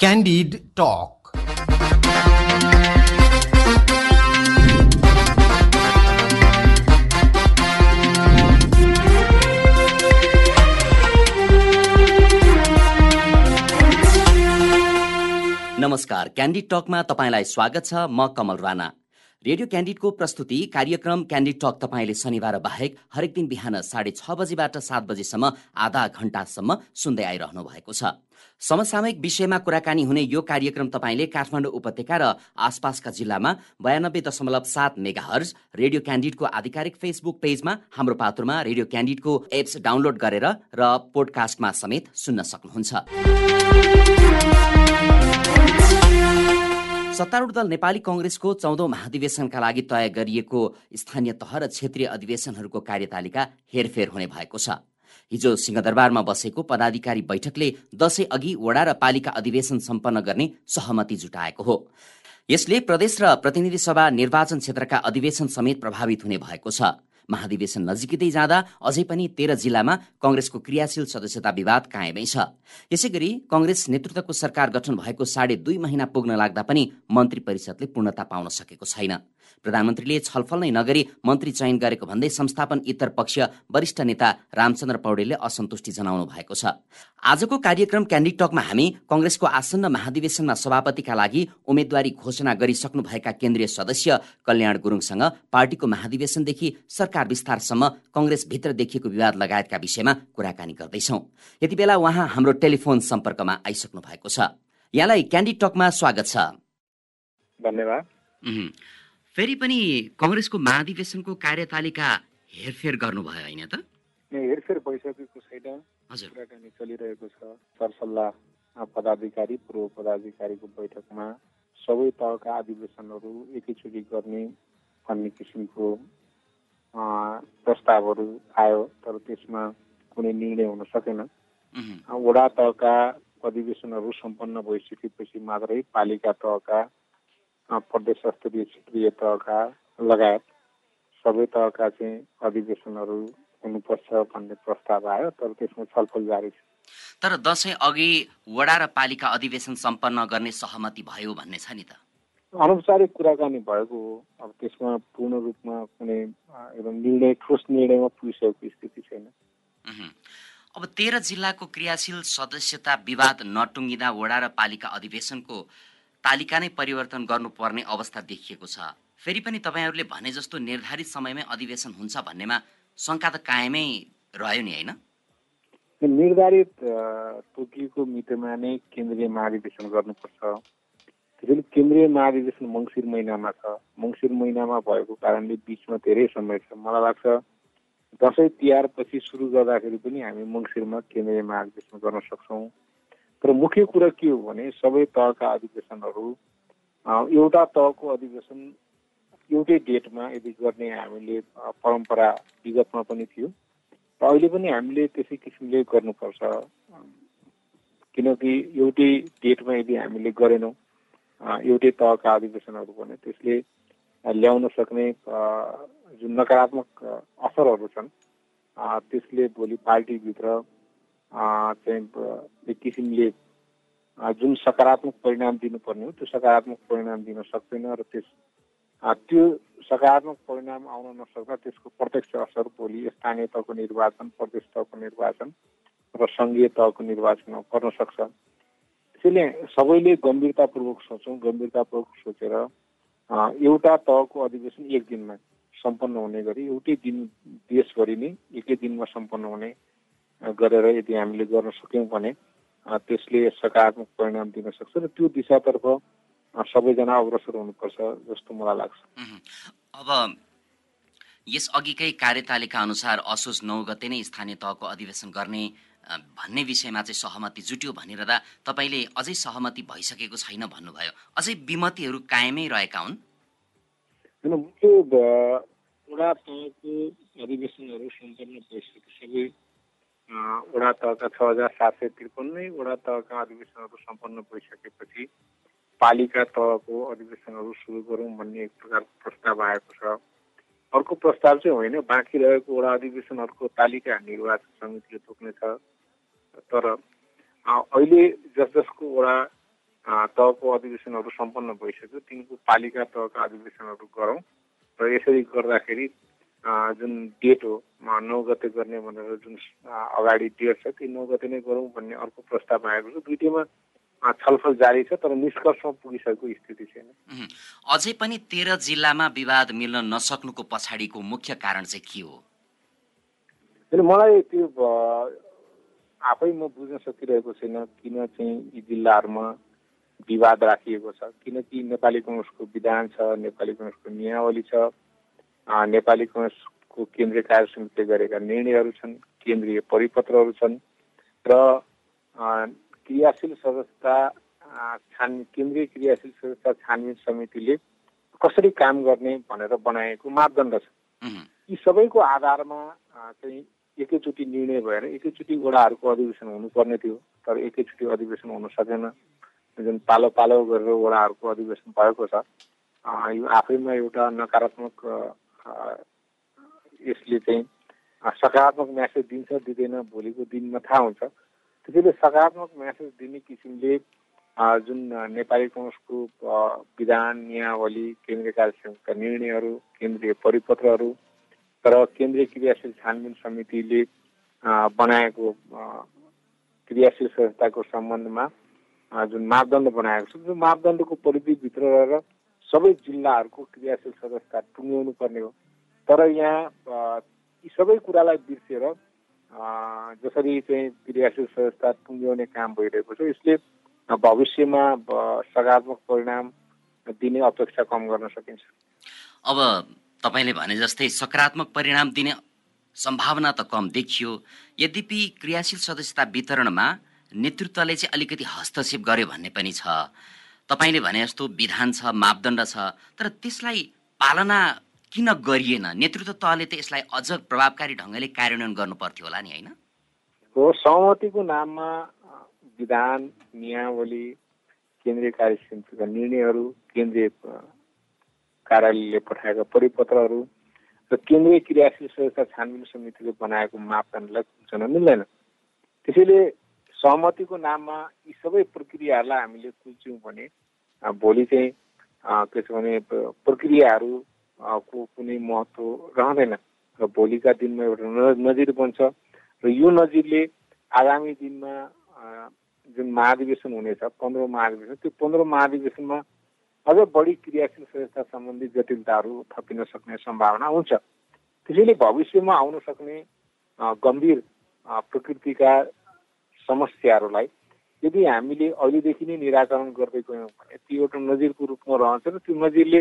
Candid Talk. नमस्कार candid टकमा तपाईँलाई स्वागत छ म कमल राणा रेडियो क्यान्डिडको प्रस्तुति कार्यक्रम क्यान्डिड टक तपाईँले शनिबार बाहेक हरेक दिन बिहान साढे छ बजीबाट सात बजीसम्म आधा घण्टासम्म सुन्दै आइरहनु भएको छ। समसामयिक विषयमा कुराकानी हुने यो कार्यक्रम तपाईँले काठमाडौँ उपत्यका र आसपासका जिल्लामा बयानब्बे दशमलव सात मेगा हर्ज रेडियो क्यान्डिडको आधिकारिक फेसबुक पेजमा हाम्रो पात्रमा रेडियो क्यान्डिडको एप्स डाउनलोड गरेर र पोडकास्टमा समेत सुन्न सक्नुहुन्छ। सत्तारूढ दल नेपाली कङ्ग्रेसको चौधौँ महाधिवेशनका लागि तय गरिएको स्थानीय तह र क्षेत्रीय अधिवेशनहरूको कार्यतालिका हेरफेर हुने भएको छ। हिजो सिंहदरबारमा बसेको पदाधिकारी बैठकले दशैं अघि वडा र पालिका अधिवेशन सम्पन्न गर्ने सहमति जुटाएको हो। यसले प्रदेश र प्रतिनिधि सभा निर्वाचन क्षेत्रका अधिवेशन समेत प्रभावित हुने भएको छ। महाधिवेशन नजिकै जाँदा अझै पनि तेह्र जिल्लामा कङ्ग्रेसको क्रियाशील सदस्यता विवाद कायमै छ। यसै गरी कङ्ग्रेस नेतृत्वको सरकार गठन भएको साढे दुई महिना पुग्न लाग्दा पनि मन्त्री परिषदले पूर्णता पाउन सकेको छैन। प्रधानमन्त्रीले छलफल नै नगरी मन्त्री चयन गरेको भन्दै संस्थापन इतर पक्ष वरिष्ठ नेता रामचन्द्र पौडेलले असन्तुष्टि जनाउनु भएको छ। आजको कार्यक्रम क्यान्डिड टकमा हामी कङ्ग्रेसको आसन्न महाधिवेशनमा सभापतिका लागि उम्मेद्वारी घोषणा गरिसक्नुभएका केन्द्रीय सदस्य कल्याण गुरुङसँग पार्टीको महाधिवेशनदेखि सरकार विस्तारसम्म कङ्ग्रेसभित्र देखिएको विवाद लगायतका विषयमा कुराकानी गर्दैछौ। यति बेला उहाँ हाम्रो टेलिफोन सम्पर्कमा आइसक्नु भएको छ। यहाँलाई क्यान्डिड टकमा स्वागत छ। धन्यवाद। फेरि पनि कङ्ग्रेसको महाधिवेशनको कार्यतालिका हेरफेर गर्नुभयो होइन त? हेरफेर भइसकेको छैन। हजुर। कुराकानी चलिरहेको छ। सरसल्लाह पदाधिकारी पूर्व पदाधिकारीको बैठकमा सबै तहका अधिवेशनहरू एकैचोटि गर्ने भन्ने किसिमको प्रस्तावहरू आयो तर त्यसमा कुनै निर्णय हुन सकेन। वडा तहका अधिवेशनहरू सम्पन्न भइसकेपछि मात्रै पालिका तहका प्रदेश स्तरीय क्षेत्रीय तहका लगायत सबै तहका चाहिँ अधिवेशनहरू हुनुपर्छ भन्ने प्रस्ताव आयो तर त्यसमा छलफल जारी छ। तर दसैँ अघि वडा र पालिका अधिवेशन सम्पन्न गर्ने सहमति भयो भन्ने छ नि त। अनौपचारिक कुराकानी भएको हो। अब त्यसमा पूर्ण रूपमा कुनै एकदम निर्णय ठोस निर्णयमा पुगिसकेको स्थिति छैन। अब तेह्र जिल्लाको क्रियाशील सदस्यता विवाद नटुङ्गिँदा वडा र पालिका अधिवेशनको तालिका नै परिवर्तन गर्नुपर्ने अवस्था देखिएको छ। फेरि पनि तपाईँहरूले भने जस्तो निर्धारित समयमै अधिवेशन हुन्छ भन्नेमा शङ्का त कायमै रह्यो नि होइन? निर्धारित तोकिएको मितिमा नै केन्द्रीय महाधिवेशन गर्नुपर्छ। त्यसैले केन्द्रीय महाधिवेशन मङ्सिर महिनामा छ। मङ्सिर महिनामा भएको कारणले बिचमा धेरै समय छ। मलाई लाग्छ दसैँ तिहारपछि सुरु गर्दाखेरि पनि हामी मङ्सिरमा केन्द्रीय महाधिवेशन गर्न सक्छौँ। तर मुख्य कुरा के हो भने सबै तहका अधिवेशनहरू एउटा तहको अधिवेशन एउटै डेटमा यदि गर्ने हामीले परम्परा विगतमा पनि थियो। र अहिले पनि हामीले त्यसै किसिमले गर्नुपर्छ। किनकि एउटै डेटमा यदि हामीले गरेनौँ एउटै तहका अधिवेशनहरू भने त्यसले ल्याउन सक्ने जुन नकारात्मक असरहरू छन् त्यसले भोलि पार्टीभित्र चाहिँ एक किसिमले जुन सकारात्मक परिणाम दिनुपर्ने हो त्यो सकारात्मक परिणाम दिन सक्दैन र त्यस त्यो सकारात्मक परिणाम आउन नसक्दा त्यसको प्रत्यक्ष असर भोलि स्थानीय तहको निर्वाचन प्रदेश तहको निर्वाचन र सङ्घीय तहको निर्वाचनमा पर्न सक्छ। त्यसैले सबैले गम्भीरतापूर्वक सोचौँ गम्भीरतापूर्वक सोचेर एउटा तहको अधिवेशन एक दिनमा सम्पन्न हुने गरी एउटै दिन देशभरि नै एकै दिनमा सम्पन्न हुने गरेर यदि हामीले गर्न सक्यौँ भने त्यसले सकारात्मक परिणाम दिन सक्छ र त्यो दिशातर्फ सबैजना अग्रसर हुनुपर्छ जस्तो मलाई लाग्छ। अब यस अघिकै कार्यतालिका अनुसार असोज नौ गते नै स्थानीय तहको अधिवेशन गर्ने भन्ने विषयमा चाहिँ सहमति जुट्यो भनिरहँदा तपाईँले अझै सहमति भइसकेको छैन भन्नुभयो। अझै विमतिहरू कायमै रहेका हुन्? मुख्य वडा तहको अधिवेशनहरू सम्पन्न भइसके सबै वडा तहका छ हजार सात सय त्रिपन्नै वडा तहका अधिवेशनहरू सम्पन्न भइसकेपछि पालिका तहको अधिवेशनहरू सुरु गरौँ भन्ने एक प्रकारको प्रस्ताव आएको छ अर्को प्रस्ताव चाहिँ होइन बाँकी रहेको वडा अधिवेशनहरूको तालिका निर्वाचन समितिले तोक्नेछ तर अहिले जस जसको वडा तहको अधिवेशनहरू सम्पन्न भइसक्यो तिनको पालिका तहका अधिवेशनहरू गरौँ र यसरी गर्दाखेरि जुन डेट हो नौ गते गर्ने भनेर जुन अगाडि डेट छ ती नौ गते नै गरौँ भन्ने अर्को प्रस्ताव आएको छ। दुइटैमा छलफल जारी छ तर निष्कर्षमा पुगिसकेको स्थिति छैन। अझै पनि तेह्र जिल्लामा विवाद मिल्न नसक्नुको पछाडिको मुख्य कारण चाहिँ के हो? मलाई त्यो आफै म बुझ्न सकिरहेको छैन किन चाहिँ यी जिल्लाहरूमा विवाद राखिएको छ। किनकि नेपाली कङ्ग्रेसको विधान छ नेपाली कङ्ग्रेसको नियावली छ। नेपाली कङ्ग्रेसको केन्द्रीय कार्य समितिले गरेका निर्णयहरू छन् केन्द्रीय परिपत्रहरू छन् र क्रियाशील सदस्यता छान केन्द्रीय क्रियाशील सदस्यता छानबिन समितिले कसरी काम गर्ने भनेर बनाएको मापदण्ड छ। यी सबैको आधारमा चाहिँ एकैचोटि निर्णय भएर एकैचोटि वडाहरूको अधिवेशन हुनुपर्ने थियो तर एकैचोटि अधिवेशन हुन सकेन। जुन पालो पालो गरेर वडाहरूको अधिवेशन भएको छ यो आफैमा एउटा नकारात्मक यसले चाहिँ सकारात्मक म्यासेज दिन्छ दिँदैन भोलिको दिनमा थाहा हुन्छ। त्यसैले सकारात्मक म्यासेज दिने किसिमले जुन नेपाली कङ्ग्रेसको विधान नियावली केन्द्रीय कार्यसमितिका निर्णयहरू केन्द्रीय परिपत्रहरू तर केन्द्रीय क्रियाशील छानबिन समितिले बनाएको क्रियाशील संस्थाको सम्बन्धमा जुन मापदण्ड बनाएको छ त्यो मापदण्डको परिधिभित्र रहेर सबै जिल्लाहरूको क्रियाशील सदस्यता टुङ्ग्याउनु पर्ने हो। तर यहाँ यी सबै कुरालाई बिर्सेर जसरी चाहिँ क्रियाशील संस्था टुङ्ग्याउने काम भइरहेको छ यसले भविष्यमा सकारात्मक परिणाम दिने अपेक्षा कम गर्न सकिन्छ। अब तपाईँले भने जस्तै सकारात्मक परिणाम दिने सम्भावना त कम देखियो। यद्यपि क्रियाशील सदस्यता वितरणमा नेतृत्वले चाहिँ अलिकति हस्तक्षेप गर्यो भन्ने पनि छ। तपाईँले भने जस्तो विधान छ मापदण्ड छ तर त्यसलाई पालना किन गरिएन? नेतृत्व तहले त यसलाई अझ प्रभावकारी ढङ्गले कार्यान्वयन गर्नु पर्थ्यो होला नि होइन? हो सहमतिको नाममा विधान नियावली केन्द्रीय कार्य समितिका निर्णयहरू केन्द्रीय कार्यालयले पठाएका परिपत्रहरू र केन्द्रीय क्रियाशील संस्था छानबिन समितिले बनाएको मापदण्डलाई कुल्चन मिल्दैन। त्यसैले सहमतिको नाममा यी सबै प्रक्रियाहरूलाई हामीले कुल्च्यौँ भने भोलि चाहिँ के छ भने प्रक्रियाहरू को कुनै महत्त्व रहँदैन। र भोलिका दिनमा एउटा नजिर बन्छ। र यो नजिरले आगामी दिनमा जुन महाधिवेशन हुनेछ पन्ध्र महाधिवेशन त्यो पन्ध्र महाधिवेशनमा अझ बढी क्रियाशील संस्था सम्बन्धी जटिलताहरू थपिन सक्ने सम्भावना हुन्छ। त्यसैले भविष्यमा आउन सक्ने गम्भीर प्रकृतिका समस्याहरूलाई यदि हामीले अहिलेदेखि नै निराकरण गर्दै गयौँ भने त्यो एउटा नजिरको रूपमा रहन्छ र त्यो नजिरले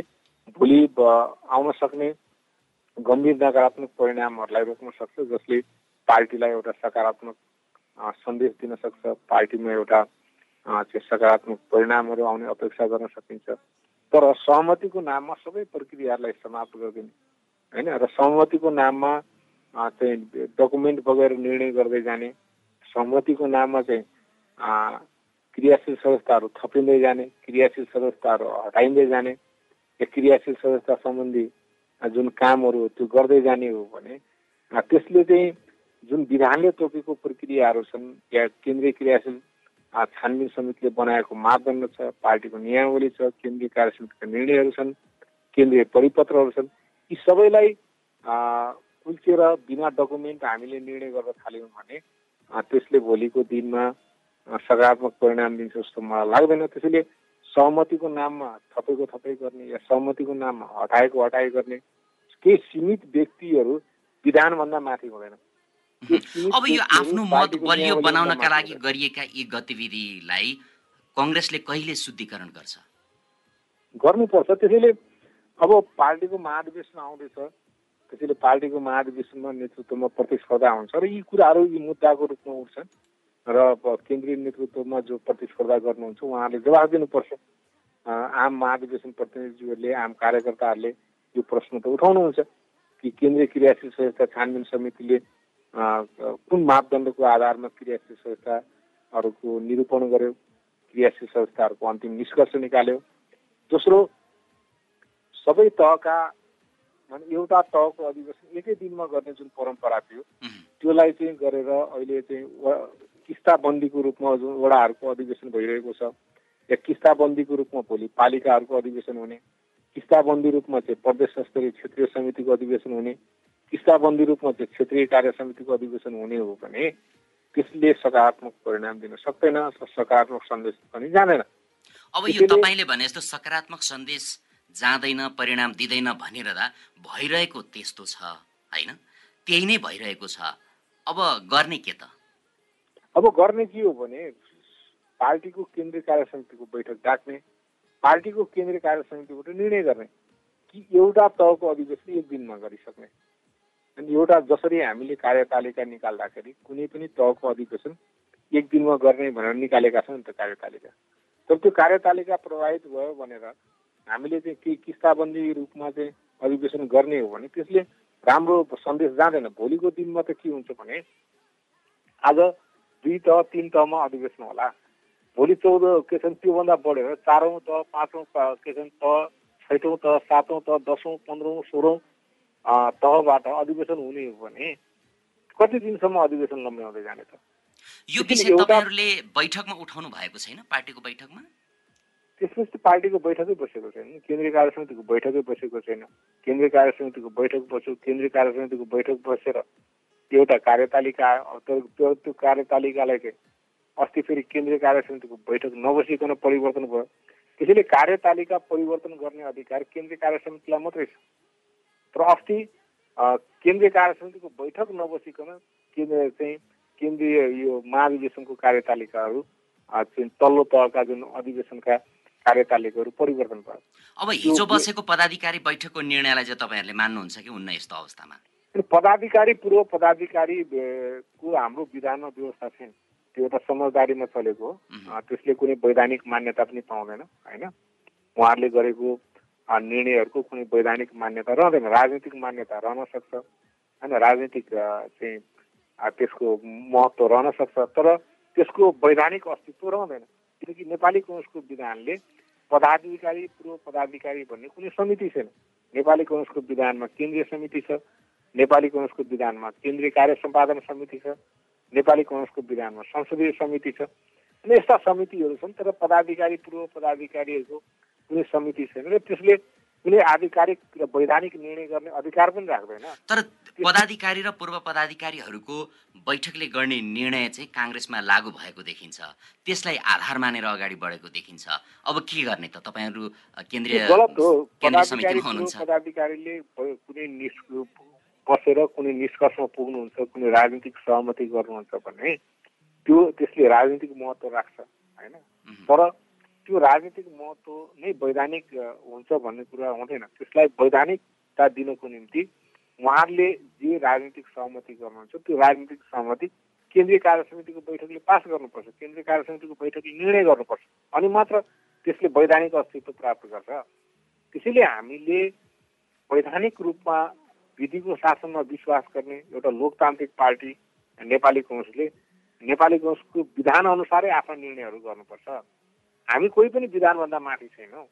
भोलि आउन सक्ने गम्भीर नकारात्मक परिणामहरूलाई रोक्न सक्छ जसले पार्टीलाई एउटा सकारात्मक सन्देश दिन सक्छ पार्टीमा एउटा चाहिँ सकारात्मक परिणामहरू आउने अपेक्षा गर्न सकिन्छ। तर सहमतिको नाममा सबै प्रक्रियाहरूलाई समाप्त गरिदिने होइन? र सहमतिको नाममा चाहिँ डकुमेन्ट बगेर निर्णय गर्दै जाने सहमतिको नाममा चाहिँ क्रियाशील संस्थाहरू थपिँदै जाने क्रियाशील संस्थाहरू हटाइँदै जाने या क्रियाशील संस्था सम्बन्धी जुन कामहरू त्यो गर्दै जाने हो भने त्यसले चाहिँ जुन विधानले तोकेको प्रक्रियाहरू छन् या केन्द्रीय क्रियाशील छानबिन समितिले बनाएको मापदण्ड छ पार्टीको नियमावली छ केन्द्रीय कार्य समितिका निर्णयहरू छन् केन्द्रीय परिपत्रहरू छन् यी सबैलाई कुल्चेर बिना डकुमेन्ट हामीले निर्णय गर्न थाल्यौँ भने त्यसले भोलिको दिनमा सकारात्मक परिणाम दिन्छ जस्तो मलाई लाग्दैन। त्यसैले सहमतिको नाममा थपेको थपै गर्ने या सहमतिको नाममा हटाएको हटाए गर्ने केही सीमित व्यक्तिहरू विधानभन्दा माथि हुँदैन। अब यो आफ्नो मत बलियो बनाउनका लागि गरिएका यी गतिविधिलाई कङ्ग्रेसले कहिले शुद्धिकरण गर्छ? गर्नुपर्छ। त्यसैले अब पार्टीको महाधिवेशन आउँदैछ। त्यसैले पार्टीको महाधिवेशनमा नेतृत्वमा प्रतिस्पर्धा हुन्छ र यी कुराहरू यी मुद्दाको रूपमा उठ्छन्। र केन्द्रीय नेतृत्वमा जो प्रतिस्पर्धा गर्नुहुन्छ उहाँहरूले जवाब दिनुपर्छ। आम महाधिवेशन प्रतिनिधिज्यूहरूले आम कार्यकर्ताहरूले यो प्रश्न त उठाउनुहुन्छ कि केन्द्रीय क्रियाशील संस्था छानबिन समितिले कुन मापदण्डको आधारमा क्रियाशील संस्थाहरूको निरूपण गर्यो? क्रियाशील संस्थाहरूको अन्तिम निष्कर्ष निकाल्यो। दोस्रो सबै तहका एउटा तहको अधिवेशन एकै दिनमा गर्ने जुन परम्परा थियो त्योलाई चाहिँ गरेर अहिले चाहिँ किस्ताबन्दीको रूपमा जुन वडाहरूको अधिवेशन भइरहेको छ या किस्ताबन्दीको रूपमा भोलि पालिकाहरूको अधिवेशन हुने किस्ताबन्दी रूपमा चाहिँ प्रदेश स्तरीय क्षेत्रीय समितिको अधिवेशन हुने किस्ताबन्दी रूपमा चाहिँ क्षेत्रीय कार्य समितिको अधिवेशन हुने हो भने त्यसले सकारात्मक परिणाम दिन सक्दैन सकारात्मक सन्देश पनि जाँदैन। अब यो तपाईँले भने जस्तो सकारात्मक सन्देश जाँदैन परिणाम दिँदैन भनेर भइरहेको त्यस्तो छ होइन? त्यही नै भइरहेको छ। अब गर्ने के त? अब गर्ने के हो भने पार्टीको केन्द्रीय कार्य समितिको बैठक डाक्ने पार्टीको केन्द्रीय कार्य समितिबाट निर्णय गर्ने कि एउटा तहको अधिवेशन एक दिनमा गरिसक्ने। अनि एउटा जसरी हामीले कार्यतालिका निकाल्दाखेरि कुनै पनि तहको अधिवेशन एक दिनमा गर्ने भनेर निकालेका छौँ नि त कार्यतालिका। तर त्यो कार्यतालिका प्रभावित भयो भनेर हामीले चाहिँ केही किस्ताबन्दी रूपमा चाहिँ अधिवेशन गर्ने हो भने त्यसले राम्रो सन्देश जाँदैन। भोलिको दिनमा त के हुन्छ भने आज दुई तह तिन तहमा अधिवेशन होला। भोलि चौध के छन् त्योभन्दा बढेर चारौँ तह पाँचौँ के छन् तह छैटौँ तह सातौँ तह दसौँ पन्ध्रौँ सोह्रौँ तहबाट अधिवेशन हुने हो भने कति दिनसम्म अधिवेशन लम्ब्याउँदै जाने त? यो विषय तपाईँहरूले बैठकमा उठाउनु भएको छैन पार्टीको बैठकमा? त्यसपछि पार्टीको बैठकै बसेको छैन केन्द्रीय कार्य समितिको बैठकै बसेको छैन। केन्द्रीय कार्य समितिको बैठक बस्यो केन्द्रीय कार्य समितिको बैठक बसेर एउटा कार्यतालिका त्यो त्यो कार्यतालिकालाई चाहिँ अस्ति फेरि केन्द्रीय कार्य समितिको बैठक नबसिकन परिवर्तन भयो। त्यसैले कार्यतालिका परिवर्तन गर्ने अधिकार केन्द्रीय कार्य समितिलाई मात्रै छ। तर अस्ति केन्द्रीय कार्य समितिको बैठक नबसिकन केन्द्र चाहिँ केन्द्रीय यो महाधिवेशनको कार्यतालिकाहरू तल्लो तहका जुन अधिवेशनका कार्यतालिकाहरू परिवर्तन भयो। अब हिजो बसेको पदाधिकारी बैठकको निर्णयलाई चाहिँ तपाईँहरूले मान्नुहुन्छ कि हुन्न यस्तो अवस्थामा? पदाधिकारी पूर्व पदाधिकारीको हाम्रो विधानमा व्यवस्था छैन त्यो एउटा समझदारीमा चलेको हो। त्यसले कुनै वैधानिक मान्यता पनि पाउँदैन होइन? उहाँहरूले गरेको निर्णयहरूको कुनै वैधानिक मान्यता रहँदैन राजनीतिक मान्यता रहन सक्छ होइन? राजनीतिक चाहिँ त्यसको महत्त्व रहन सक्छ तर त्यसको वैधानिक अस्तित्व रहँदैन। किनकि नेपाली कङ्ग्रेसको विधानले पदाधिकारी पूर्व पदाधिकारी भन्ने कुनै समिति छैन। नेपाली कङ्ग्रेसको विधानमा केन्द्रीय समिति छ नेपाली कङ्ग्रेसको विधानमा केन्द्रीय कार्य सम्पादन समिति छ नेपाली कङ्ग्रेसको विधानमा संसदीय समिति छ। अनि यस्ता समितिहरू छन् तर पदाधिकारी पूर्व पदाधिकारीहरूको कुनै समिति छैन र त्यसले कुनै आधिकारिक र वैधानिक निर्णय गर्ने अधिकार पनि राख्दैन। तर पदाधिकारी र पूर्व पदाधिकारीहरूको बैठकले गर्ने निर्णय चाहिँ काङ्ग्रेसमा लागू भएको देखिन्छ। त्यसलाई आधार मानेर अगाडि बढेको देखिन्छ। अब के गर्ने त? तपाईँहरू केन्द्रीय पदाधिकारीले कुनै बसेर कुनै निष्कर्षमा पुग्नुहुन्छ कुनै राजनीतिक सहमति गर्नुहुन्छ भने त्यो त्यसले राजनीतिक महत्त्व राख्छ होइन? तर त्यो राजनीतिक महत्त्व नै वैधानिक हुन्छ भन्ने कुरा हुँदैन। त्यसलाई वैधानिकता दिनको निम्ति उहाँहरूले जे राजनीतिक सहमति गर्नुहुन्छ त्यो राजनीतिक सहमति केन्द्रीय कार्य समितिको बैठकले पास गर्नुपर्छ केन्द्रीय कार्य समितिको बैठकले निर्णय गर्नुपर्छ। अनि मात्र त्यसले वैधानिक अस्तित्व प्राप्त गर्छ। त्यसैले हामीले वैधानिक रूपमा विधिको शासनमा विश्वास गर्ने एउटा लोकतान्त्रिक पार्टी नेपाली कङ्ग्रेसले नेपाली कङ्ग्रेसको विधान अनुसारै आफ्ना निर्णयहरू गर्नुपर्छ। हामी कोही पनि विधानभन्दा माथि छैनौँ।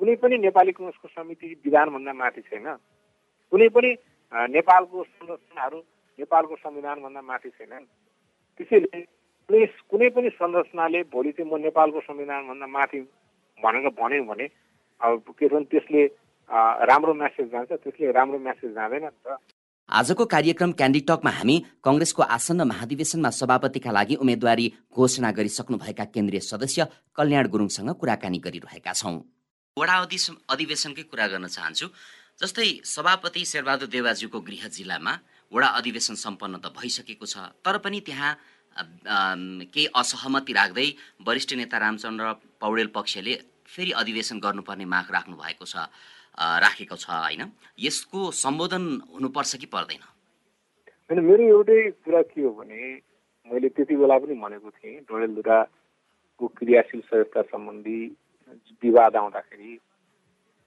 कुनै पनि नेपाली कङ्ग्रेसको समिति विधानभन्दा माथि छैन। कुनै पनि नेपालको संरचनाहरू नेपालको संविधानभन्दा माथि छैनन्। त्यसैले कुनै कुनै पनि संरचनाले भोलि चाहिँ म नेपालको संविधानभन्दा माथि भनेर भन्यो भने अब के भन्छ त्यसले राम्रो म्यासेज जान्छ त्यसले राम्रो म्यासेज जाँदैन नि त। आजको कार्यक्रम क्यान्डिटकमा हामी कङ्ग्रेसको आसन्न महाधिवेशनमा सभापतिका लागि उम्मेद्वारी घोषणा गरिसक्नुभएका केन्द्रीय सदस्य कल्याण गुरुङसँग कुराकानी गरिरहेका छौँ। वडा अधिवेशनकै कुरा गर्न चाहन्छु। जस्तै सभापति शेरबहादुर देवाज्यूको गृह जिल्लामा वडा अधिवेशन सम्पन्न त भइसकेको छ तर पनि त्यहाँ केही असहमति राख्दै वरिष्ठ नेता रामचन्द्र पौडेल पक्षले फेरि अधिवेशन गर्नुपर्ने माग राख्नु भएको छ। राखेको छ होइन? यसको सम्बोधन हुनुपर्छ कि पर्दैन? होइन मेरो एउटै कुरा के हो भने मैले त्यति बेला पनि भनेको थिएँ डडेलधुराको क्रियाशील सदस्यता सम्बन्धी विवाद आउँदाखेरि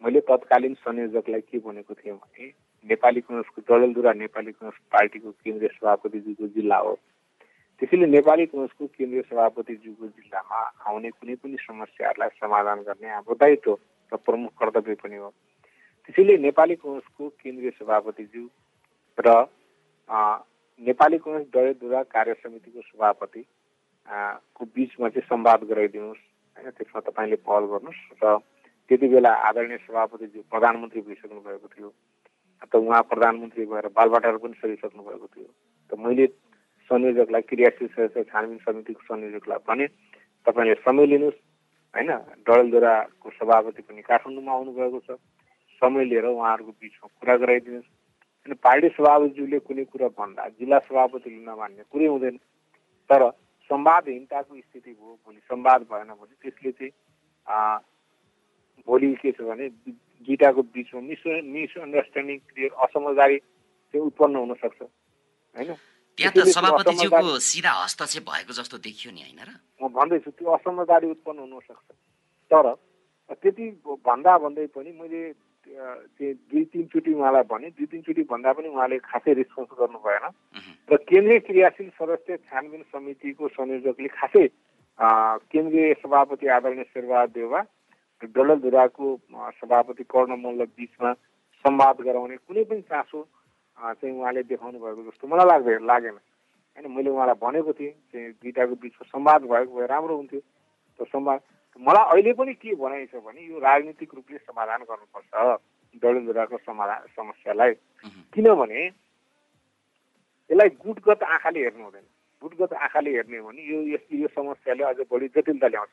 मैले तत्कालीन संयोजकलाई के भनेको थिएँ भने नेपाली कङ्ग्रेसको डडेलधुरा नेपाली कङ्ग्रेस पार्टीको केन्द्रीय सभापतिज्यूको जिल्ला हो। त्यसैले नेपाली कङ्ग्रेसको केन्द्रीय सभापतिज्यूको जिल्लामा आउने कुनै पनि समस्याहरूलाई समाधान गर्ने हाम्रो दायित्व र प्रमुख कर्तव्य पनि हो। त्यसैले नेपाली कङ्ग्रेसको केन्द्रीय सभापतिज्यू र नेपाली कङ्ग्रेस डडेलधुरा कार्य समितिको सभापति को बिचमा चाहिँ संवाद गराइदिनुहोस् होइन त्यसमा तपाईँले पहल गर्नुहोस् र त्यति बेला आदरणीय सभापतिज्यू प्रधानमन्त्री भइसक्नु भएको थियो त उहाँ प्रधानमन्त्री भएर बालबाटाहरू पनि सरिसक्नु भएको थियो त मैले संयोजकलाई क्रियाशील सदस्य छानबिन समितिको संयोजकलाई भने तपाईँले समय लिनुहोस् होइन डडेलधुराको सभापति पनि काठमाडौँमा आउनुभएको छ। समय लिएर उहाँहरूको बिचमा कुरा गराइदिनुहोस्। अनि पार्टी सभापतिज्यूले कुनै कुरा भन्दा जिल्ला सभापतिले नमान्ने कुरै हुँदैन। तर संवादहीनताको स्थिति भयो भोलि संवाद भएन भने त्यसले चाहिँ भोलि के छ भने दुइटाको बिचमा मिस मिसअन्डरस्ट्यान्डिङ क्लियर असमझदारी चाहिँ उत्पन्न हुन सक्छ होइन? त्यहाँ त सभापतिज्यूको सिधा हस्तक्षेप भएको जस्तो देखियो नि होइन र? म भन्दैछु त्यो असमझदारी उत्पन्न हुन सक्छ तर त्यति भन्दा भन्दै पनि मैले त्यो दुई तिनचोटि उहाँलाई भने दुई तिनचोटि भन्दा पनि उहाँले खासै रेस्पोन्स गर्नु भएन। र केन्द्रीय क्रियाशील सदस्य छानबिन समितिको संयोजकले खासै केन्द्रीय सभापति आदरणीय शेरबहादुर देवा डलधुराको सभापति कर्ण मल्ल बिचमा संवाद गराउने कुनै पनि चासो चाहिँ उहाँले देखाउनु भएको जस्तो मलाई लाग्दैन लागेन। होइन मैले उहाँलाई भनेको थिएँ चाहिँ दुइटाको बिचमा संवाद भएको भए राम्रो हुन्थ्यो। त्यो संवाद मलाई अहिले पनि के भनाइ छ भने यो राजनीतिक रूपले समाधान गर्नुपर्छ डडेलधुराको समाधान समस्यालाई। किनभने यसलाई गुटगत आँखाले हेर्नु हुँदैन। गुटगत आँखाले हेर्ने हो भने यो यो समस्याले अझ बढी जटिलता ल्याउँछ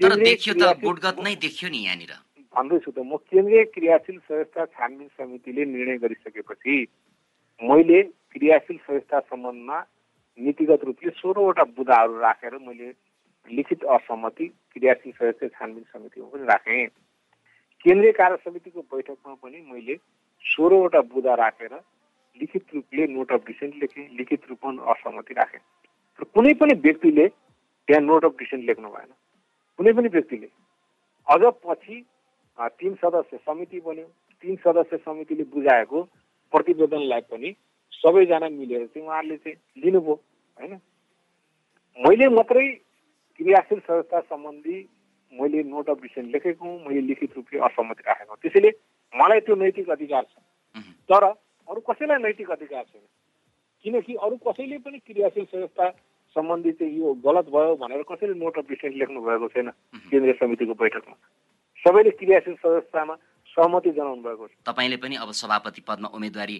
तर देखियो त गुटगत नै देखियो नि यहाँनिर। भन्दैछु त म केन्द्रीय क्रियाशील संस्था छानबिन समितिले निर्णय गरिसकेपछि मैले क्रियाशील संस्था सम्बन्धमा नीतिगत रूपले सोह्रवटा बुदाहरू राखेर मैले लिखित असहमति क्रियाशील सदस्य छानबिन समितिमा पनि राखेँ। केन्द्रीय कार्य समितिको बैठकमा पनि मैले सोह्रवटा बुदा राखेर लिखित रूपले नोट अफ डिसेन्ट लेखेँ लिखित रूपमा असहमति राखेँ। र कुनै पनि व्यक्तिले त्यहाँ नोट अफ डिसेन्ट लेख्नु भएन। कुनै पनि व्यक्तिले। अझ पछि तिन सदस्य समिति बन्यो। तिन सदस्य समितिले बुझाएको प्रतिवेदनलाई पनि सबैजना मिलेर चाहिँ उहाँहरूले चाहिँ लिनुभयो होइन? मैले मात्रै क्रियाशील संस्था सम्बन्धी मैले नोट अफ डिसिसन लेखेको हुँ मैले लिखित रूपले असहमति राखेको त्यसैले मलाई त्यो नैतिक अधिकार छ। तर अरू कसैलाई नैतिक अधिकार छैन? किनकि अरू कसैले पनि क्रियाशील संस्था सम्बन्धी चाहिँ यो गलत भयो भनेर कसैले नोट अफ डिसेन्ट लेख्नु भएको छैन केन्द्रीय समितिको बैठकमा। सबैले क्रियाशील संस्थामा सहमति जनाउनु भएको छ। तपाईँले पनि अब सभापति पदमा उम्मेदवारी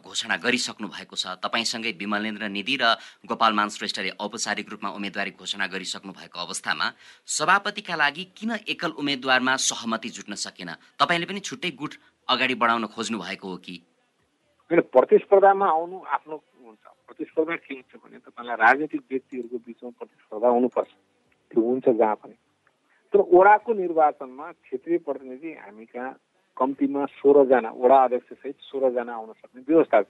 घोषणा गरिसक्नु भएको छ। तपाईँसँगै विमलेन्द्र निधि र गोपालमान श्रेष्ठले औपचारिक रूपमा उम्मेदवारी घोषणा गरिसक्नु भएको अवस्थामा सभापतिका लागि किन एकल उम्मेद्वारमा सहमति जुट्न सकेन? तपाईँले पनि छुट्टै गुट अगाडि बढाउन खोज्नु भएको हो कि? प्रतिस्पर्धामा आउनु आफ्नो हुन्छ। प्रतिस्पर्धा के हुन्छ भने तपाईँलाई राजनीतिक व्यक्तिहरूको बिचमा प्रतिस्पर्धा हुनुपर्छ। त्यो हुन्छ जहाँ पनि। तर ओडाको निर्वाचनमा क्षेत्रीय प्रतिनिधि हामी कहाँ कम्तीमा सोह्रजना वडा अध्यक्षसहित सोह्रजना आउन सक्ने व्यवस्था छ।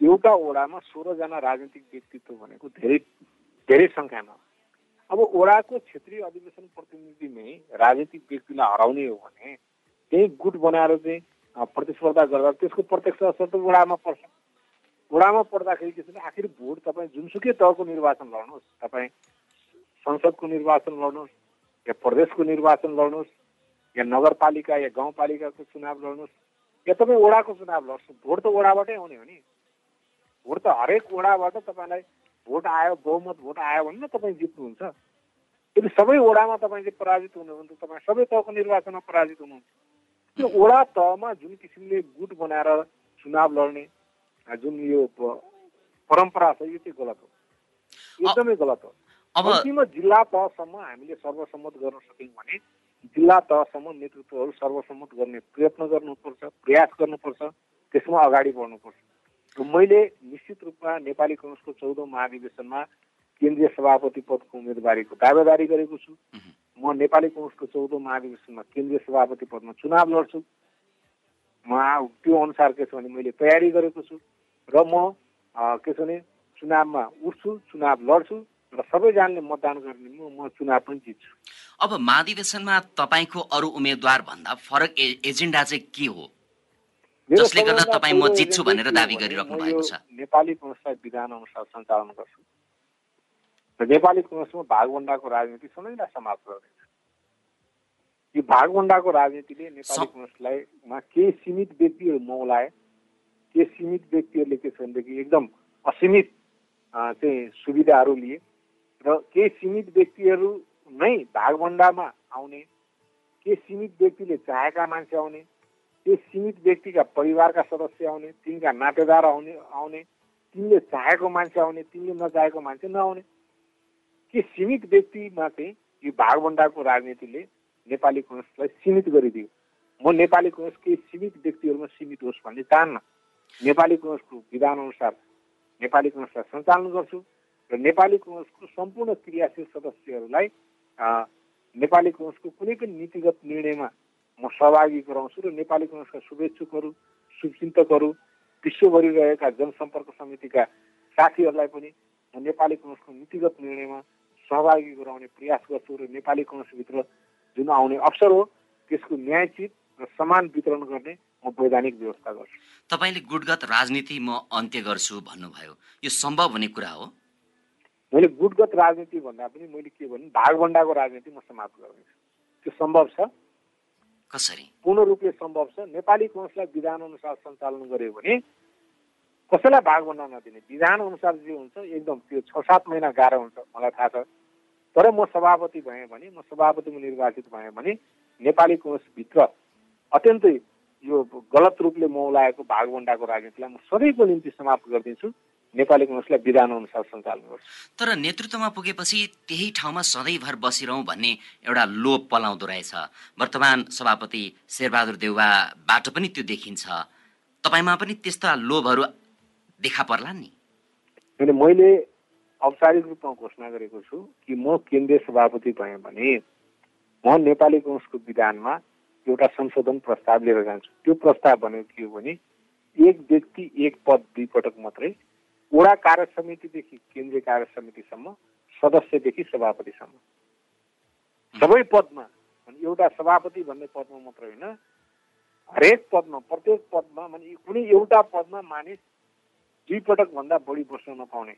एउटा ओडामा सोह्रजना राजनीतिक व्यक्तित्व भनेको धेरै धेरै सङ्ख्यामा अब ओडाको क्षेत्रीय अधिवेशन प्रतिनिधिमै राजनीतिक व्यक्तिलाई हराउने हो भने त्यही गुट बनाएर चाहिँ प्रतिस्पर्धा गर्दा त्यसको प्रत्यक्ष असर त वडामा पर्छ। वडामा पर्दाखेरि के छ आखिर भोट तपाईँ जुनसुकै तहको निर्वाचन लड्नुहोस् तपाईँ संसदको निर्वाचन लड्नुहोस् या प्रदेशको निर्वाचन लड्नुहोस् या नगरपालिका या गाउँपालिकाको चुनाव लड्नुहोस् या तपाईँ वडाको चुनाव लड्नुहोस्। भोट त वडाबाटै आउने हो नि। भोट त हरेक वडाबाट तपाईँलाई भोट आयो बहुमत भोट आयो भने न तपाईँ जित्नुहुन्छ। यदि सबै वडामा तपाईँ चाहिँ पराजित हुनु भने त तपाईँ सबै तहको निर्वाचनमा पराजित हुनुहुन्छ। त्यो वडा तहमा जुन किसिमले गुट बनाएर चुनाव लड्ने जुन यो परम्परा छ यो चाहिँ गलत हो। एकदमै गलत हो। अन्तिम जिल्ला तहसम्म हामीले सर्वसम्मत गर्न सक्यौँ भने जिल्ला तहसम्म नेतृत्वहरू सर्वसम्मत गर्ने प्रयत्न गर्नुपर्छ प्रयास गर्नुपर्छ त्यसमा अगाडि बढ्नुपर्छ। मैले निश्चित रूपमा नेपाली कङ्ग्रेसको चौधौँ महाधिवेशनमा केन्द्रीय सभापति पदको उम्मेदवारीको दावेदारी गरेको छु। म नेपाली कङ्ग्रेसको चौधौँ महाधिवेशनमा केन्द्रीय सभापति पदमा चुनाव लड्छु। म त्यो अनुसार के छ भने मैले तयारी गरेको छु। र म के छ भने चुनावमा उठ्छु चुनाव लड्छु। र सबैजनाले मतदान गर्ने म चुनाव पनि जित्छु। अब महाधिवेशनमा तपाईँको अरू उम्मेद्वार भन्दा फरक एजेन्डा चाहिँ के हो? जसले गर्दा तपाईँ म जित्छु भनेर दावी गरिराख्नु भएको छ। नेपाली कङ्ग्रेसलाई विधान अनुसार सञ्चालन गर्छु। र नेपाली कङ्ग्रेसमा भागभन्डाको राजनीति सधैँलाई समाप्त गर्दैछ यो भागभन्डाको राजनीतिले नेपाली कङ्ग्रेसलाई केही सीमित व्यक्तिहरू मौलाए के सीमित व्यक्तिहरूले के छ भनेदेखि एकदम असीमित चाहिँ सुविधाहरू लिए र केही सीमित व्यक्तिहरू नै भागभन्डामा आउने के सीमित व्यक्तिले चाहेका मान्छे आउने के सीमित व्यक्तिका परिवारका सदस्य आउने तिनका नातेदार आउने आउने तिनले चाहेको मान्छे आउने तिनले नचाहेको मान्छे नआउने। के सीमित व्यक्तिमा चाहिँ यो भागभन्डाको राजनीतिले नेपाली कङ्ग्रेसलाई सीमित गरिदियो। म नेपाली कङ्ग्रेस केही सीमित व्यक्तिहरूमा सीमित होस् भन्ने चाहन्न। नेपाली कङ्ग्रेसको विधान अनुसार नेपाली कङ्ग्रेसलाई सञ्चालन गर्छु। र नेपाली कङ्ग्रेसको सम्पूर्ण क्रियाशील सदस्यहरूलाई नेपाली कङ्ग्रेसको कुनै पनि नीतिगत निर्णयमा म सहभागी गराउँछु र नेपाली कङ्ग्रेसका शुभेच्छुकहरू शुभचिन्तकहरू विश्वभरि रहेका जनसम्पर्क समितिका साथीहरूलाई पनि म नेपाली कङ्ग्रेसको नीतिगत निर्णयमा सहभागी गराउने प्रयास गर्छु र नेपाली कङ्ग्रेसभित्र जुन आउने अवसर हो त्यसको न्यायचित र समान वितरण गर्ने म वैधानिक व्यवस्था गर्छु। तपाईँले गुटगत राजनीति म अन्त्य गर्छु भन्नुभयो। यो सम्भव हुने कुरा हो? मैले गुटगत राजनीति भन्दा पनि मैले के भने भागभन्डाको राजनीति म समाप्त गर्नेछु त्यो सम्भव छ? कसरी? पूर्ण रूपले सम्भव छ। नेपाली कङ्ग्रेसलाई विधान अनुसार सञ्चालन गर्यो भने कसैलाई भागभन्डा नदिने। विधान अनुसार जे हुन्छ एकदम त्यो छ सात महिना गाह्रो हुन्छ मलाई थाहा छ। तर म सभापति भएँ भने म सभापतिमा निर्वाचित भएँ भने नेपाली कङ्ग्रेसभित्र अत्यन्तै यो गलत रूपले मौलाएको भागभन्डाको राजनीतिलाई म सधैँको निम्ति समाप्त गरिदिन्छु नेपाली कङ्ग्रेसलाई विधान अनुसार सञ्चालन गर्छु। तर नेतृत्वमा पुगेपछि त्यही ठाउँमा सधैँभर बसिरहँ भन्ने एउटा लोभ पलाउँदो रहेछ। वर्तमान सभापति शेरबहादुर देउवाबाट पनि त्यो देखिन्छ। तपाईँमा पनि त्यस्ता लोभहरू देखा पर्ला नि? मैले औपचारिक रूपमा घोषणा गरेको छु कि म केन्द्रीय सभापति भएँ भने म नेपाली कङ्ग्रेसको विधानमा एउटा संशोधन प्रस्ताव लिएर जान्छु। त्यो प्रस्ताव भनेको के हो भने एक व्यक्ति एक पद दुई पटक मात्रै वडा कार्य समितिदेखि केन्द्रीय कार्य समितिसम्म सदस्यदेखि सभापतिसम्म। सबै पदमा एउटा सभापति भन्ने पदमा मात्र होइन हरेक पदमा प्रत्येक पदमा माने कुनै एउटा पदमा मानिस दुई पटक भन्दा बढी बस्न नपाउने।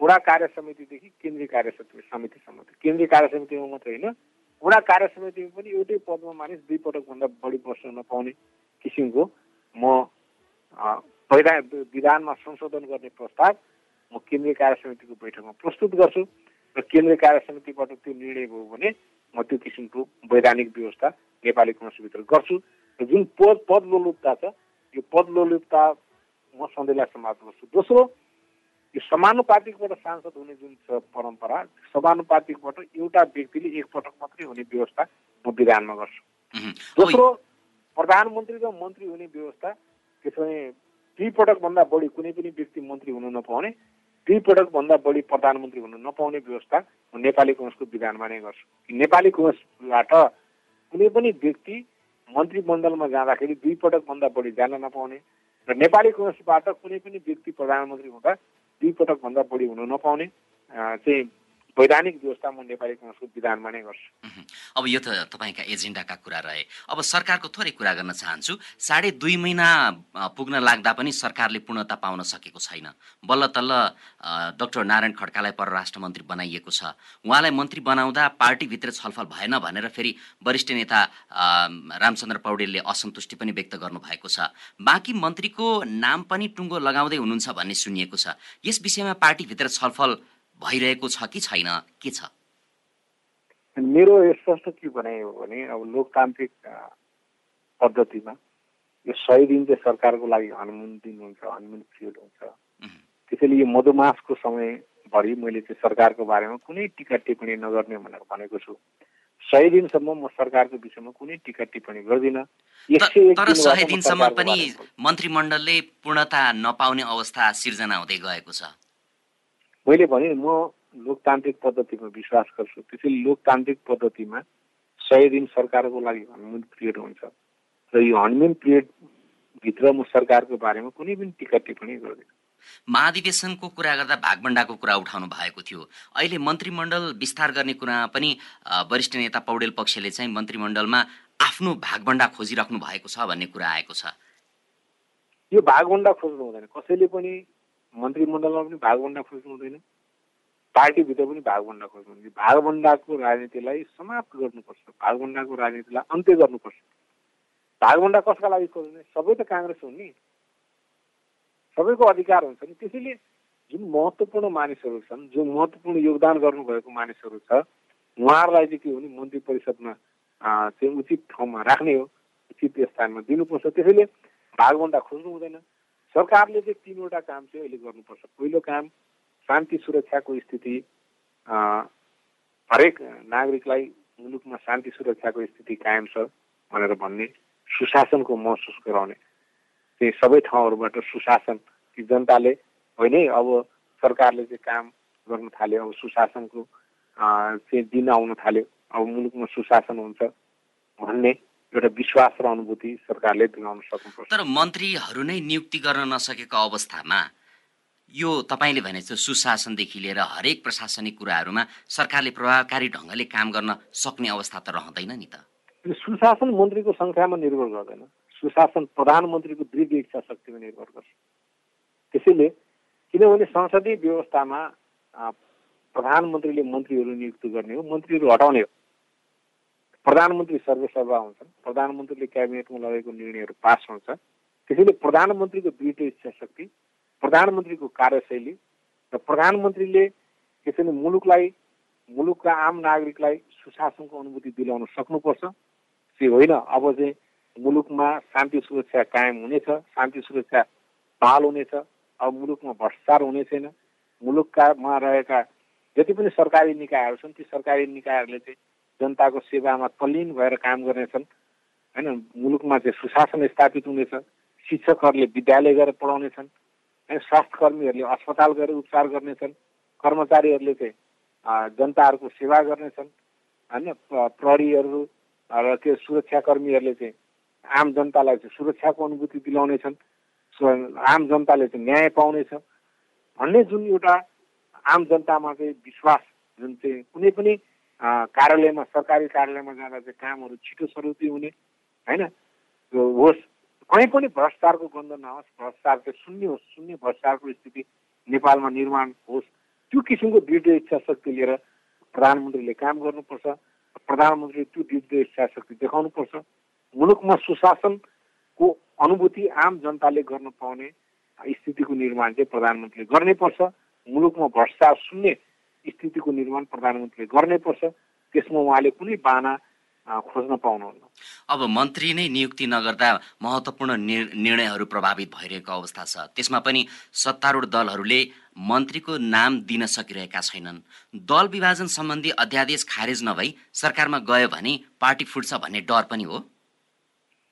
वडा कार्य समितिदेखि केन्द्रीय कार्य समितिसम्म। केन्द्रीय कार्य समितिमा मात्रै होइन वडा कार्य समितिमा पनि एउटै पदमा मानिस दुई पटकभन्दा बढी बस्न नपाउने किसिमको म विधानमा संशोधन गर्ने प्रस्ताव म केन्द्रीय कार्य समितिको बैठकमा प्रस्तुत गर्छु र केन्द्रीय कार्य समितिबाट त्यो निर्णय भयो भने म त्यो किसिमको वैधानिक व्यवस्था नेपाली कङ्ग्रेसभित्र गर्छु र जुन पद पद लोलुपता छ यो पद लोलुपता म सधैँलाई समाप्त गर्छु दोस्रो यो समानुपातिकबाट सांसद हुने जुन छ परम्परा समानुपातिकबाट एउटा व्यक्तिले एकपटक मात्रै हुने व्यवस्था म विधानमा गर्छु। दोस्रो प्रधानमन्त्री र मन्त्री हुने व्यवस्था त्यसो दुई पटकभन्दा बढी कुनै पनि व्यक्ति मन्त्री हुन नपाउने दुई पटकभन्दा बढी प्रधानमन्त्री हुन नपाउने व्यवस्था म नेपाली कङ्ग्रेसको विधानमा नै गर्छु। नेपाली कङ्ग्रेसबाट कुनै पनि व्यक्ति मन्त्रीमण्डलमा जाँदाखेरि दुई पटकभन्दा बढी जान नपाउने र नेपाली कङ्ग्रेसबाट कुनै पनि व्यक्ति प्रधानमन्त्री हुँदा दुई पटकभन्दा बढी हुन नपाउने चाहिँ वैधानिक व्यवस्था म नेपाली कङ्ग्रेसको विधानमा नै गर्छु। अब यो त तपाईँका एजेन्डाका कुरा रहे। अब सरकारको थोरै कुरा गर्न चाहन्छु। साढे दुई महिना पुग्न लाग्दा पनि सरकारले पूर्णता पाउन सकेको छैन। बल्ल तल्ल डाक्टर नारायण खड्कालाई परराष्ट्र मन्त्री बनाइएको छ। उहाँलाई मन्त्री बनाउँदा पार्टीभित्र छलफल भएन भनेर फेरि वरिष्ठ नेता रामचन्द्र पौडेलले असन्तुष्टि पनि व्यक्त गर्नुभएको छ। बाँकी मन्त्रीको नाम पनि टुङ्गो लगाउँदै हुनुहुन्छ भन्ने सुनिएको छ। यस विषयमा पार्टीभित्र छलफल भइरहेको छ कि छैन? के छ? मेरो स्पष्ट के भनाइ हो भने अब लोकतान्त्रिक पद्धतिमा यो सय दिन चाहिँ सरकारको लागि हनुमुन दिन हुन्छ हनुमुन पिरियड हुन्छ। त्यसैले यो मधुमासको समयभरि मैले चाहिँ सरकारको बारेमा कुनै टिका टिप्पणी नगर्ने भनेर भनेको छु। सय दिनसम्म म सरकारको विषयमा कुनै टिका टिप्पणी गर्दिनँ। तर सय दिनसम्म पनि मन्त्रीमण्डलले पूर्णता नपाउने अवस्था सिर्जना हुँदै गएको छ। मैले भने म लोकतान्त्रिक पद्धतिमा विश्वास गर्छु। त्यसैले लोकतान्त्रिक पद्धतिमा सय दिन सरकारको लागि हनुमुन पिरियड हुन्छ। र यो हनुमुन पिरियडभित्र म सरकारको बारेमा कुनै पनि टिका टिप्पणी गर्दिनँ। महाधिवेशनको कुरा गर्दा भागभण्डाको कुरा उठाउनु भएको थियो। अहिले मन्त्रीमण्डल विस्तार गर्ने कुरा पनि वरिष्ठ नेता पौडेल पक्षले चाहिँ मन्त्रीमण्डलमा आफ्नो भागभण्डा खोजिराख्नु भएको छ भन्ने कुरा आएको छ। यो भागभण्डा खोज्नु हुँदैन। कसैले पनि मन्त्रीमण्डलमा पनि भागभन्डा खोज्नु हुँदैन। पार्टीभित्र पनि भागभन्डा खोज्नु हुँदैन। भागभन्डाको राजनीतिलाई समाप्त गर्नुपर्छ। भागभन्डाको राजनीतिलाई अन्त्य गर्नुपर्छ। भागभन्डा कसका लागि खोज्ने? सबै त काङ्ग्रेस हुन् नि। सबैको अधिकार हुन्छ नि। त्यसैले जुन महत्त्वपूर्ण मानिसहरू छन् जुन महत्त्वपूर्ण योगदान गर्नुभएको मानिसहरू छ उहाँहरूलाई चाहिँ के हो भने मन्त्री परिषदमा चाहिँ उचित ठाउँमा राख्ने हो उचित स्थानमा दिनुपर्छ। त्यसैले भागभन्दा खोज्नु हुँदैन। सरकारले चाहिँ तिनवटा काम चाहिँ अहिले गर्नुपर्छ। पहिलो काम शान्ति सुरक्षाको स्थिति हरेक नागरिकलाई मुलुकमा शान्ति सुरक्षाको स्थिति कायम छ भनेर भन्ने सुशासनको महसुस गराउने। चाहिँ सबै ठाउँहरूबाट सुशासन कि जनताले होइन अब सरकारले चाहिँ काम गर्न थाल्यो अब सुशासनको चाहिँ दिन आउन थाल्यो अब मुलुकमा सुशासन हुन्छ भन्ने एउटा विश्वास र अनुभूति सरकारले दिलाउन सक्नुपर्छ तर मन्त्रीहरू नै नियुक्ति गर्न नसकेको अवस्थामा यो तपाईँले भने चाहिँ सुशासनदेखि लिएर हरेक प्रशासनिक कुराहरूमा सरकारले प्रभावकारी ढङ्गले काम गर्न सक्ने अवस्था त रहँदैन नि त। सुशासन मन्त्रीको सङ्ख्यामा निर्भर गर्दैन। सुशासन प्रधानमन्त्रीको दृढ इच्छा शक्तिमा निर्भर गर्छ। त्यसैले किनभने संसदीय व्यवस्थामा प्रधानमन्त्रीले मन्त्रीहरू नियुक्त गर्ने हो मन्त्रीहरू हटाउने हो। प्रधानमन्त्री सर्वसभा हुन्छन् प्रधानमन्त्रीले क्याबिनेटमा लगेको निर्णयहरू पास हुन्छ। त्यसैले प्रधानमन्त्रीको दृढ इच्छा शक्ति प्रधानमन्त्रीको कार्यशैली र प्रधानमन्त्रीले त्यसैले मुलुकलाई मुलुकका आम नागरिकलाई सुशासनको अनुभूति दिलाउन सक्नुपर्छ। त्यो होइन? अब चाहिँ मुलुकमा शान्ति सुरक्षा कायम हुनेछ शान्ति सुरक्षा बहाल हुनेछ अब मुलुकमा भ्रष्टाचार हुने छैन। मुलुककामा रहेका जति पनि सरकारी निकायहरू छन् ती सरकारी निकायहरूले चाहिँ जनताको सेवामा तल्लीन भएर काम गर्नेछन्। होइन मुलुकमा चाहिँ सुशासन स्थापित हुनेछ शिक्षकहरूले विद्यालय गएर पढाउनेछन्। होइन स्वास्थ्य कर्मीहरूले अस्पताल गएर उपचार गर्नेछन्। कर्मचारीहरूले चाहिँ जनताहरूको सेवा गर्नेछन्। होइन प्रहरीहरू र त्यो सुरक्षाकर्मीहरूले चाहिँ आम जनतालाई चाहिँ सुरक्षाको अनुभूति दिलाउनेछन्। आम जनताले चाहिँ न्याय पाउनेछ भन्ने जुन एउटा आम जनतामा चाहिँ विश्वास जुन चाहिँ कुनै पनि कार्यालयमा सरकारी कार्यालयमा जाँदा चाहिँ कामहरू छिटो सरुती हुने होइन? होस् कहीँ पनि भ्रष्टाचारको गन्ध नहोस् भ्रष्टाचार चाहिँ शून्य होस् शून्य भ्रष्टाचारको स्थिति नेपालमा निर्माण होस्। त्यो किसिमको दृढ इच्छा शक्ति लिएर प्रधानमन्त्रीले काम गर्नुपर्छ प्रधानमन्त्रीले त्यो दृढ इच्छा शक्ति देखाउनुपर्छ। मुलुकमा सुशासनको अनुभूति आम जनताले गर्न पाउने स्थितिको निर्माण चाहिँ प्रधानमन्त्रीले गर्नै पर्छ मुलुकमा भ्रष्टाचार शून्य स्थितिको निर्माण प्रधानमन्त्रीले गर्नै पर्छ त्यसमा उहाँले कुनै बाना खोज्न पाउनुहुन्न। अब मन्त्री नै नियुक्ति नगर्दा महत्त्वपूर्ण निर्णयहरू प्रभावित भइरहेको अवस्था छ। त्यसमा पनि सत्तारूढ दलहरूले मन्त्रीको नाम दिन सकिरहेका छैनन्। दल विभाजन सम्बन्धी अध्यादेश खारेज नभई सरकारमा गयो भने पार्टी फुट्छ भन्ने डर पनि हो।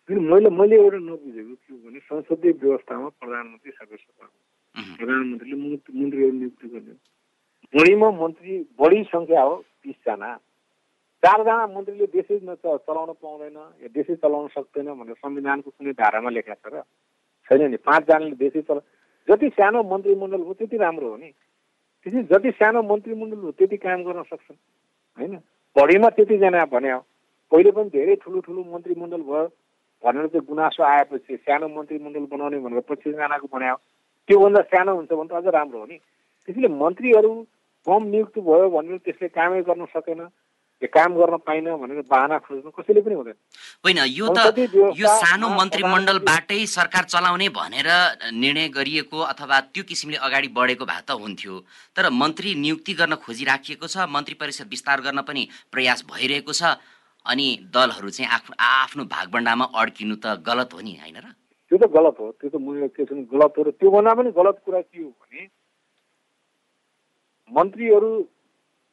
मैले मैले एउटा नबुझेको के हो भने संसदीय व्यवस्थामा प्रधानमन्त्री सदस्य प्रधानमन्त्रीले मन्त्रीहरू नियुक्ति गर्ने। बढीमा मन्त्री बढी सङ्ख्या हो बिसजना। चारजना मन्त्रीले देशै चलाउन पाउँदैन या देशै चलाउन सक्दैन भनेर संविधानको कुनै धारामा लेखेको छ र। छैन नि पाँचजनाले देशै चला जति सानो मन्त्रीमण्डल हो त्यति राम्रो हो नि। त्यसै जति सानो मन्त्रीमण्डल हो त्यति काम गर्न सक्छन् होइन? बढीमा त्यतिजना भने पहिले पनि धेरै ठुलो ठुलो मन्त्रीमण्डल भयो भनेर चाहिँ गुनासो आएपछि सानो मन्त्रीमण्डल बनाउने भनेर पच्चिसजनाको बनायो त्योभन्दा सानो हुन्छ भने त अझ राम्रो हो नि। त्यसैले मन्त्रीहरू कम नियुक्त भयो भनेर त्यसले कामै गर्न सकेन काम गर्न पाइन भनेर बाहना खोज्नु कसैले पनि हुँदैन। होइन यो त यो सानो मन्त्रीमण्डलबाटै सरकार चलाउने भनेर निर्णय गरिएको अथवा त्यो किसिमले अगाडि बढेको भए त हुन्थ्यो। तर मन्त्री नियुक्ति गर्न खोजिराखिएको छ मन्त्री परिषद विस्तार गर्न पनि प्रयास भइरहेको छ अनि दलहरू चाहिँ आफ्नो आफ्नो भागभण्डामा अड्किनु त गलत हो नि होइन र? त्यो त गलत हो त्यो त गलत हो र त्योभन्दा पनि गलत कुरा के हो भने मन्त्रीहरू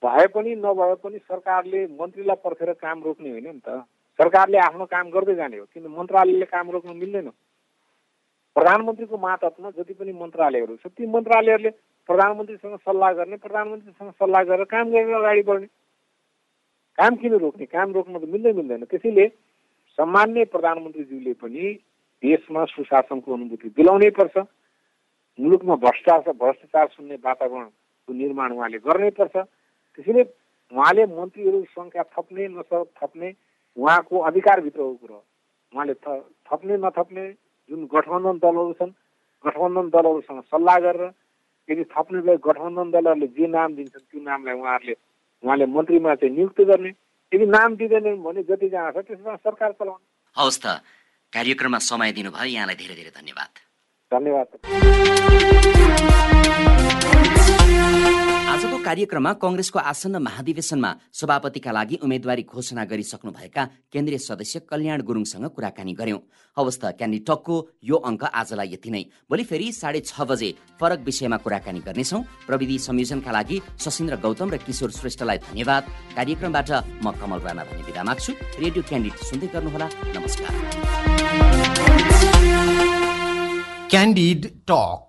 भए पनि नभए पनि सरकारले मन्त्रीलाई पर्खेर काम रोक्ने होइन नि त। सरकारले आफ्नो काम गर्दै जाने हो किन मन्त्रालयले काम रोक्नु मिल्दैन? प्रधानमन्त्रीको मातहतमा जति पनि मन्त्रालयहरू छ ती मन्त्रालयहरूले प्रधानमन्त्रीसँग सल्लाह गर्ने प्रधानमन्त्रीसँग सल्लाह गरेर काम गरेर अगाडि बढ्ने। काम किन रोक्ने? काम रोक्न त मिल्दै मिल्दैन। त्यसैले सामान्य प्रधानमन्त्रीज्यूले पनि देशमा सुशासनको अनुभूति दिलाउनै पर्छ। मुलुकमा भ्रष्टाचार भ्रष्टाचार सुन्ने वातावरणको निर्माण उहाँले गर्नै पर्छ त्यसैले उहाँले मन्त्रीहरू सङ्ख्या थप्ने नस थप्ने उहाँको अधिकारभित्रको कुरो। उहाँले थप्ने नथप्ने जुन गठबन्धन दलहरू छन् गठबन्धन दलहरूसँग सल्लाह गरेर यदि थप्ने भए गठबन्धन दलहरूले जे नाम दिन्छन् त्यो नामलाई उहाँहरूले उहाँले मन्त्रीमा चाहिँ नियुक्त गर्ने। यदि नाम दिँदैनन् भने जतिजना छ त्यसमा सरकार चलाउने। हवस् त। कार्यक्रममा समय दिनुभयो। यहाँलाई धेरै धेरै धन्यवाद। धन्यवाद। आजको कार्यक्रममा कङ्ग्रेसको आसन्न महाधिवेशनमा सभापतिका लागि उम्मेद्वारी घोषणा गरिसक्नुभएका केन्द्रीय सदस्य कल्याण गुरुङसँग कुराकानी गर्यौं। हवस् त क्यान्डी टकको यो अङ्क आजलाई यति नै। भोलि फेरि साढे छ बजे फरक विषयमा कुराकानी गर्नेछौ। प्रविधि संयोजनका लागि सशिन्द्र गौतम र किशोर श्रेष्ठलाई धन्यवाद। कार्यक्रमबाट म कमल राणा भने विदा माग्छु। रेडियो क्यान्डिड सुन्दै गर्नुहोला। नमस्कार। Candid talk